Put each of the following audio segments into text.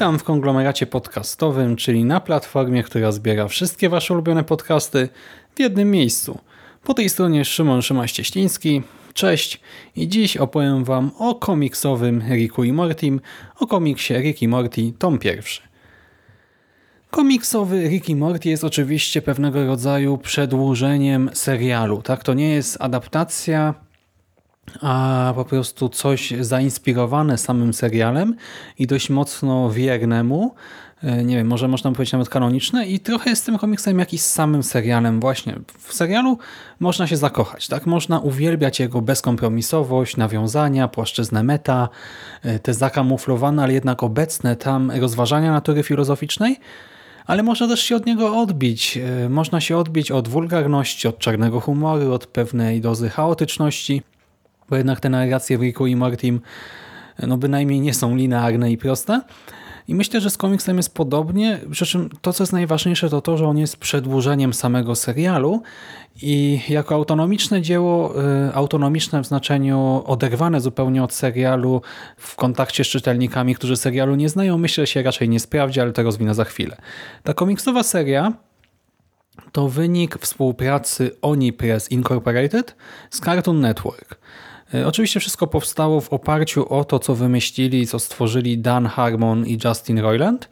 Witam w konglomeracie podcastowym, czyli na platformie, która zbiera wszystkie Wasze ulubione podcasty w jednym miejscu. Po tej stronie Szymon Szymaś-Cieśliński. Cześć i dziś opowiem Wam o komiksowym Ricku i Mortim, o komiksie Rick i Morty, tom pierwszy. Komiksowy Rick i Morty jest oczywiście pewnego rodzaju przedłużeniem serialu. Tak, To nie jest adaptacja a po prostu coś zainspirowane samym serialem i dość mocno wierne mu. E, Nie wiem, może można powiedzieć nawet kanoniczne i trochę jest tym komiksem jak i z samym serialem właśnie. W serialu można się zakochać, tak? Można uwielbiać jego bezkompromisowość, nawiązania, płaszczyznę meta, e, te zakamuflowane, ale jednak obecne tam rozważania natury filozoficznej, ale można też się od niego odbić. E, Można się odbić od wulgarności, od czarnego humoru, od pewnej dozy chaotyczności, bo jednak te narracje w Ricku i Mortim no bynajmniej nie są linearne i proste. I myślę, że z komiksem jest podobnie, przy czym to, co jest najważniejsze, to to, że on jest przedłużeniem samego serialu i jako autonomiczne dzieło, y, autonomiczne w znaczeniu oderwane zupełnie od serialu w kontakcie z czytelnikami, którzy serialu nie znają, myślę, że się raczej nie sprawdzi, ale to rozwinę za chwilę. Ta komiksowa seria to wynik współpracy Oni Press Incorporated z Cartoon Network. E, Oczywiście wszystko powstało w oparciu o to, co wymyślili, co stworzyli Dan Harmon i Justin Roiland.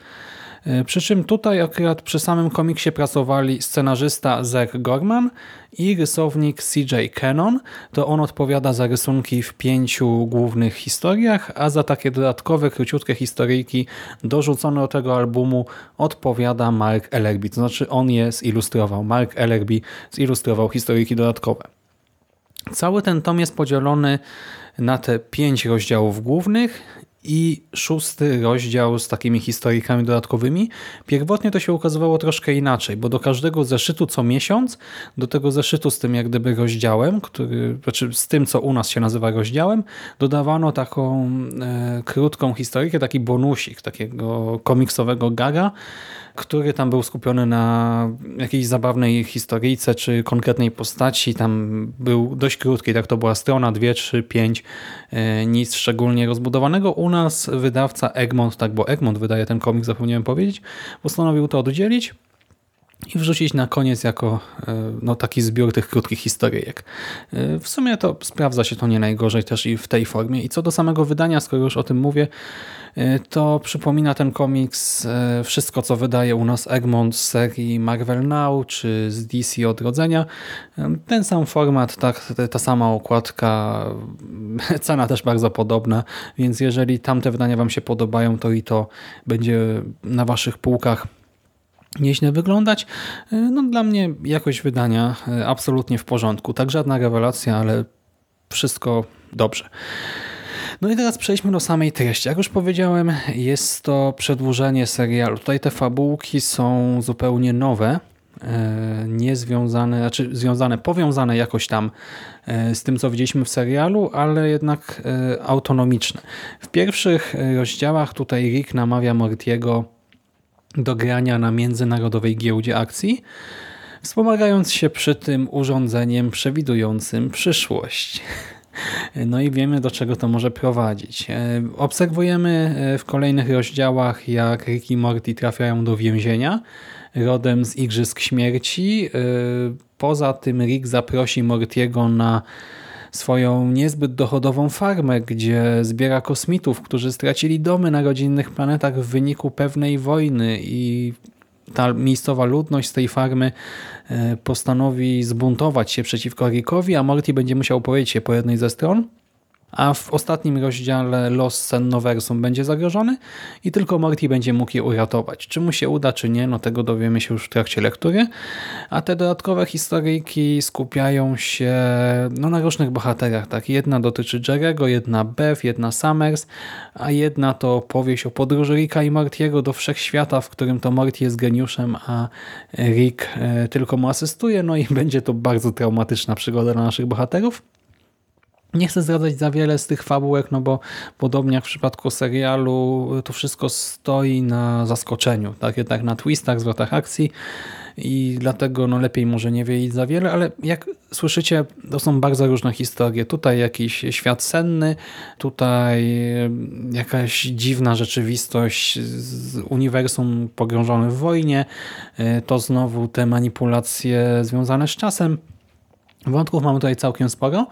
E, Przy czym tutaj akurat przy samym komiksie pracowali scenarzysta Zach Gorman i rysownik CJ Cannon. To on odpowiada za rysunki w pięciu głównych historiach, a za takie dodatkowe, króciutkie historyjki dorzucone do tego albumu odpowiada Mark Ellerby. To znaczy on je zilustrował. Mark Ellerby zilustrował historyjki dodatkowe. Cały ten tom jest podzielony na te pięć rozdziałów głównych i szósty rozdział z takimi historyjkami dodatkowymi. Pierwotnie to się ukazywało troszkę inaczej, bo do każdego zeszytu co miesiąc, do tego zeszytu z tym jak gdyby rozdziałem, który, znaczy z tym co u nas się nazywa rozdziałem, dodawano taką e, krótką historyjkę, taki bonusik, takiego komiksowego gaga, który tam był skupiony na jakiejś zabawnej historyjce czy konkretnej postaci. Tam był dość krótki, tak to była strona, dwie, trzy, pięć, e, nic szczególnie rozbudowanego. U nas wydawca Egmont, tak, bo Egmont wydaje ten komiks, zapomniałem powiedzieć, postanowił to oddzielić i wrzucić na koniec jako e, no, taki zbiór tych krótkich historyjek. E, W sumie to sprawdza się to nie najgorzej też i w tej formie. I co do samego wydania, skoro już o tym mówię, e, to przypomina ten komiks wszystko, co wydaje u nas Egmont z serii Marvel Now, czy z DC Odrodzenia. Ten sam format, tak, ta sama okładka, cena też bardzo podobna, więc jeżeli tamte wydania Wam się podobają, to i to będzie na Waszych półkach nieźle wyglądać. No dla mnie jakość wydania e, absolutnie w porządku. Tak żadna rewelacja, ale wszystko dobrze. No i teraz przejdźmy do samej treści. Jak już powiedziałem, jest to przedłużenie serialu. Tutaj te fabułki są zupełnie nowe, e, niezwiązane, znaczy związane, powiązane jakoś tam e, z tym, co widzieliśmy w serialu, ale jednak e, autonomiczne. W pierwszych e, rozdziałach tutaj Rick namawia Mortiego do grania na międzynarodowej giełdzie akcji, wspomagając się przy tym urządzeniem przewidującym przyszłość. No i wiemy, do czego to może prowadzić. E, Obserwujemy e, w kolejnych rozdziałach, jak Rick i Morty trafiają do więzienia, rodem z Igrzysk Śmierci. E, Poza tym Rick zaprosi Mortiego na swoją niezbyt dochodową farmę, gdzie zbiera kosmitów, którzy stracili domy na rodzinnych planetach w wyniku pewnej wojny i ta miejscowa ludność z tej farmy e, postanowi zbuntować się przeciwko Rickowi, a Morty będzie musiał powiedzieć się po jednej ze stron. A w ostatnim rozdziale los Sennoversum będzie zagrożony i tylko Morty będzie mógł je uratować. Czy mu się uda, czy nie, no tego dowiemy się już w trakcie lektury. A te dodatkowe historyjki skupiają się no, na różnych bohaterach. Tak, Jedna dotyczy Jerego, jedna Beth, jedna Summers, a jedna to powieść o podróży Ricka i Mortiego do wszechświata, w którym to Morty jest geniuszem, a Rick e, tylko mu asystuje, no i będzie to bardzo traumatyczna przygoda dla naszych bohaterów. Nie chcę zdradzać za wiele z tych fabułek, no bo podobnie jak w przypadku serialu, to wszystko stoi na zaskoczeniu, tak jednak na twistach, zwrotach akcji i dlatego no lepiej może nie wiedzieć za wiele, ale jak słyszycie, to są bardzo różne historie. Tutaj jakiś świat senny, tutaj jakaś dziwna rzeczywistość z uniwersum pogrążone w wojnie, to znowu te manipulacje związane z czasem. Wątków mamy tutaj całkiem sporo.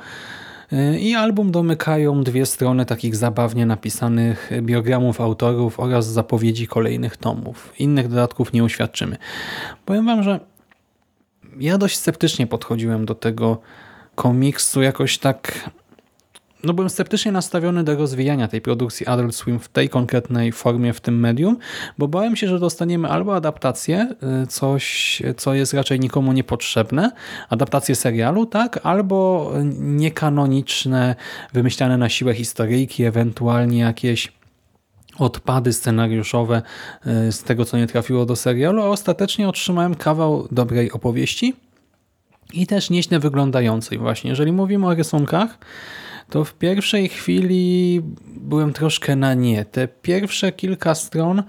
I album domykają dwie strony takich zabawnie napisanych biogramów autorów oraz zapowiedzi kolejnych tomów. Innych dodatków nie uświadczymy. Powiem wam, że ja dość sceptycznie podchodziłem do tego komiksu, jakoś tak no byłem sceptycznie nastawiony do rozwijania tej produkcji Adult Swim w tej konkretnej formie, w tym medium, bo bałem się, że dostaniemy albo adaptację, y, coś, co jest raczej nikomu niepotrzebne, adaptację serialu, tak, albo niekanoniczne, wymyślane na siłę historyjki, ewentualnie jakieś odpady scenariuszowe y, z tego, co nie trafiło do serialu, a ostatecznie otrzymałem kawał dobrej opowieści i też nieźle wyglądającej właśnie. Jeżeli mówimy o rysunkach, to w pierwszej chwili byłem troszkę na nie. Te pierwsze kilka stron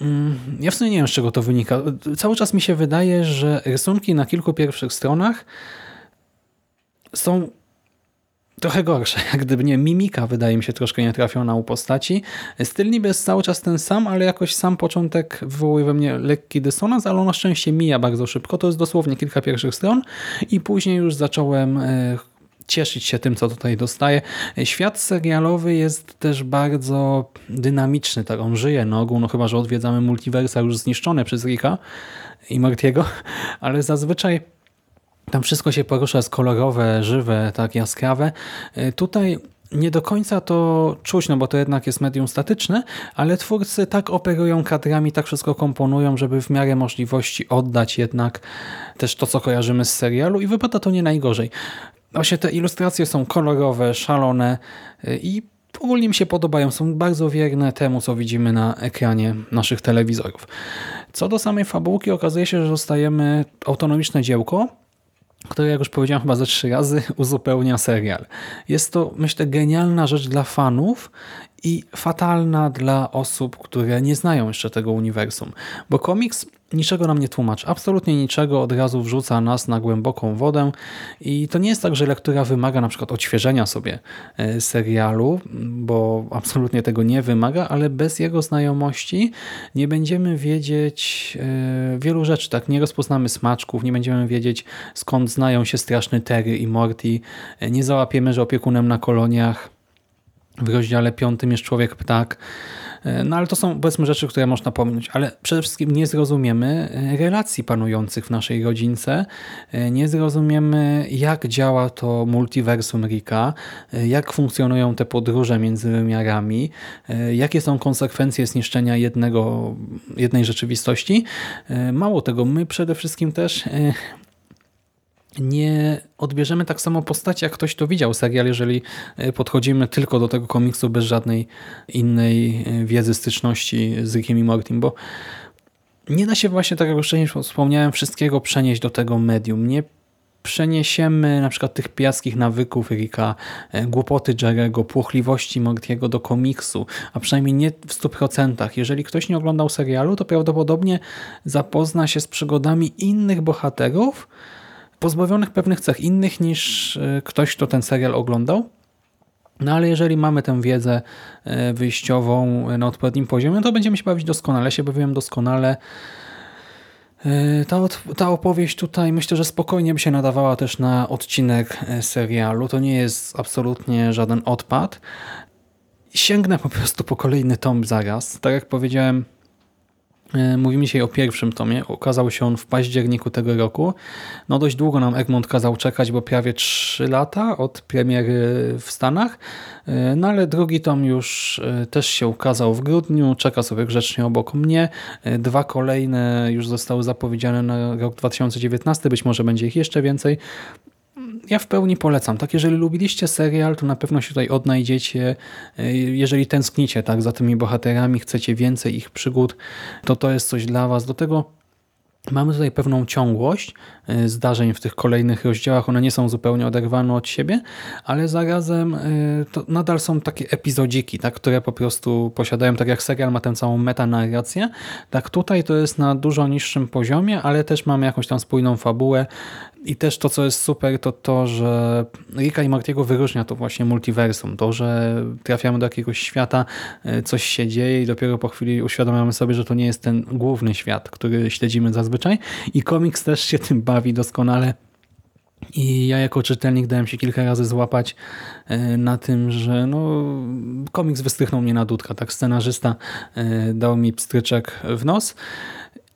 mm, ja w sumie nie wiem, z czego to wynika. Cały czas mi się wydaje, że rysunki na kilku pierwszych stronach są trochę gorsze. Jak gdyby nie, mimika wydaje mi się troszkę nietrafiona u postaci. Styl niby jest cały czas ten sam, ale jakoś sam początek wywołuje we mnie lekki dysonans, ale on szczęście mija bardzo szybko. To jest dosłownie kilka pierwszych stron i później już zacząłem e, cieszyć się tym, co tutaj dostaję. Świat serialowy jest też bardzo dynamiczny, tak on żyje na ogół, no chyba, że odwiedzamy multiversa już zniszczone przez Rika i Martiego, ale zazwyczaj tam wszystko się porusza, jest kolorowe, żywe, tak jaskrawe. Tutaj nie do końca to czuć, no bo to jednak jest medium statyczne, ale twórcy tak operują kadrami, tak wszystko komponują, żeby w miarę możliwości oddać jednak też to, co kojarzymy z serialu i wypada to nie najgorzej. Właśnie te ilustracje są kolorowe, szalone y, i ogólnie mi się podobają. Są bardzo wierne temu, co widzimy na ekranie naszych telewizorów. Co do samej fabułki, okazuje się, że dostajemy autonomiczne dziełko, które, jak już powiedziałem chyba ze trzy razy, uzupełnia serial. Jest to, myślę, genialna rzecz dla fanów i fatalna dla osób, które nie znają jeszcze tego uniwersum. Bo komiks niczego nam nie tłumaczy, absolutnie niczego, od razu wrzuca nas na głęboką wodę. I to nie jest tak, że lektura wymaga na przykład odświeżenia sobie e, serialu, bo absolutnie tego nie wymaga, ale bez jego znajomości nie będziemy wiedzieć e, wielu rzeczy, tak, nie rozpoznamy smaczków, nie będziemy wiedzieć skąd znają się straszny Terry i Morty, e, nie załapiemy, że opiekunem na koloniach w rozdziale piątym jest człowiek ptak, no ale to są powiedzmy rzeczy, które można pominąć, ale przede wszystkim nie zrozumiemy e, relacji panujących w naszej rodzince, e, nie zrozumiemy jak działa to multiversum Rika, jak funkcjonują te podróże między wymiarami, jakie są konsekwencje zniszczenia jednego, jednej rzeczywistości. Mało tego, my przede wszystkim też nie odbierzemy tak samo postaci, jak ktoś to widział serial, jeżeli e, podchodzimy tylko do tego komiksu bez żadnej innej e, wiedzy, styczności z Rickiem i Mortim, bo nie da się właśnie, tak jak już wspomniałem, wszystkiego przenieść do tego medium. Nie przeniesiemy na przykład tych pijackich nawyków Rika, e, głupoty Jerego, płochliwości Mortiego do komiksu, a przynajmniej nie w 100%. Jeżeli ktoś nie oglądał serialu, to prawdopodobnie zapozna się z przygodami innych bohaterów, pozbawionych pewnych cech innych niż e, ktoś, kto ten serial oglądał. No ale jeżeli mamy tę wiedzę e, wyjściową na odpowiednim poziomie, to będziemy się bawić doskonale. Ja się bawiłem doskonale. E, ta, ta opowieść tutaj myślę, że spokojnie by się nadawała też na odcinek serialu. To nie jest absolutnie żaden odpad. Sięgnę po prostu po kolejny tom zaraz. Tak jak powiedziałem, Mówimy dzisiaj o pierwszym tomie. Ukazał się on w październiku tego roku. No dość długo nam Egmont kazał czekać, bo prawie 3 lata od premiery w Stanach. E, No ale drugi tom już e, też się ukazał w grudniu. Czeka sobie grzecznie obok mnie. E, Dwa kolejne już zostały zapowiedziane na rok 2019. Być może będzie ich jeszcze więcej ja w pełni polecam. Tak, jeżeli lubiliście serial, to na pewno się tutaj odnajdziecie. Y, Jeżeli tęsknicie tak za tymi bohaterami, chcecie więcej ich przygód, to to jest coś dla was. Do tego mamy tutaj pewną ciągłość y, zdarzeń w tych kolejnych rozdziałach. One nie są zupełnie oderwane od siebie, ale zarazem y, to nadal są takie epizodziki, tak, które po prostu posiadają, tak jak serial ma tę całą metanarrację, tak tutaj to jest na dużo niższym poziomie, ale też mamy jakąś tam spójną fabułę i też to, co jest super, to to, że Ricka i Mortiego wyróżnia to właśnie multiversum. To, że trafiamy do jakiegoś świata, y, coś się dzieje i dopiero po chwili uświadamiamy sobie, że to nie jest ten główny świat, który śledzimy zazwyczaj. I komiks też się tym bawi doskonale. I ja jako czytelnik dałem się kilka razy złapać y, na tym, że no, komiks wystrychnął mnie na dudka. Tak, scenarzysta y, dał mi pstryczek w nos.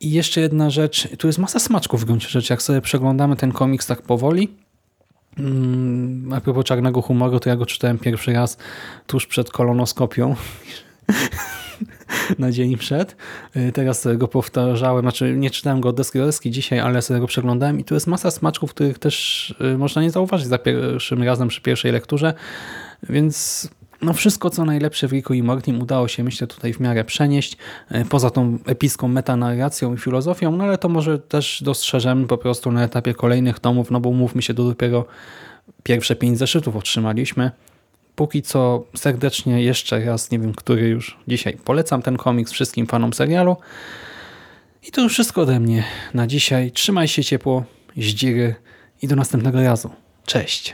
I jeszcze jedna rzecz, tu jest masa smaczków w gruncie rzeczy, jak sobie przeglądamy ten komiks tak powoli, mm, a propos czarnego humoru, to ja go czytałem pierwszy raz tuż przed kolonoskopią, na dzień przed. Y, Teraz sobie go powtarzałem, znaczy nie czytałem go od deski do deski dzisiaj, ale sobie go przeglądałem i tu jest masa smaczków, których też y, można nie zauważyć za pierwszym razem przy pierwszej lekturze, więc no wszystko co najlepsze w Ricku i Mortim udało się myślę tutaj w miarę przenieść, y, poza tą epicką metanarracją i filozofią, no ale to może też dostrzeżemy po prostu na etapie kolejnych tomów, no bo mówmy się, to dopiero pierwsze pięć zeszytów otrzymaliśmy. Póki co serdecznie jeszcze raz, nie wiem, który już dzisiaj polecam ten komiks wszystkim fanom serialu. I to już wszystko ode mnie na dzisiaj. Trzymaj się ciepło, zdziry i do następnego razu. Cześć!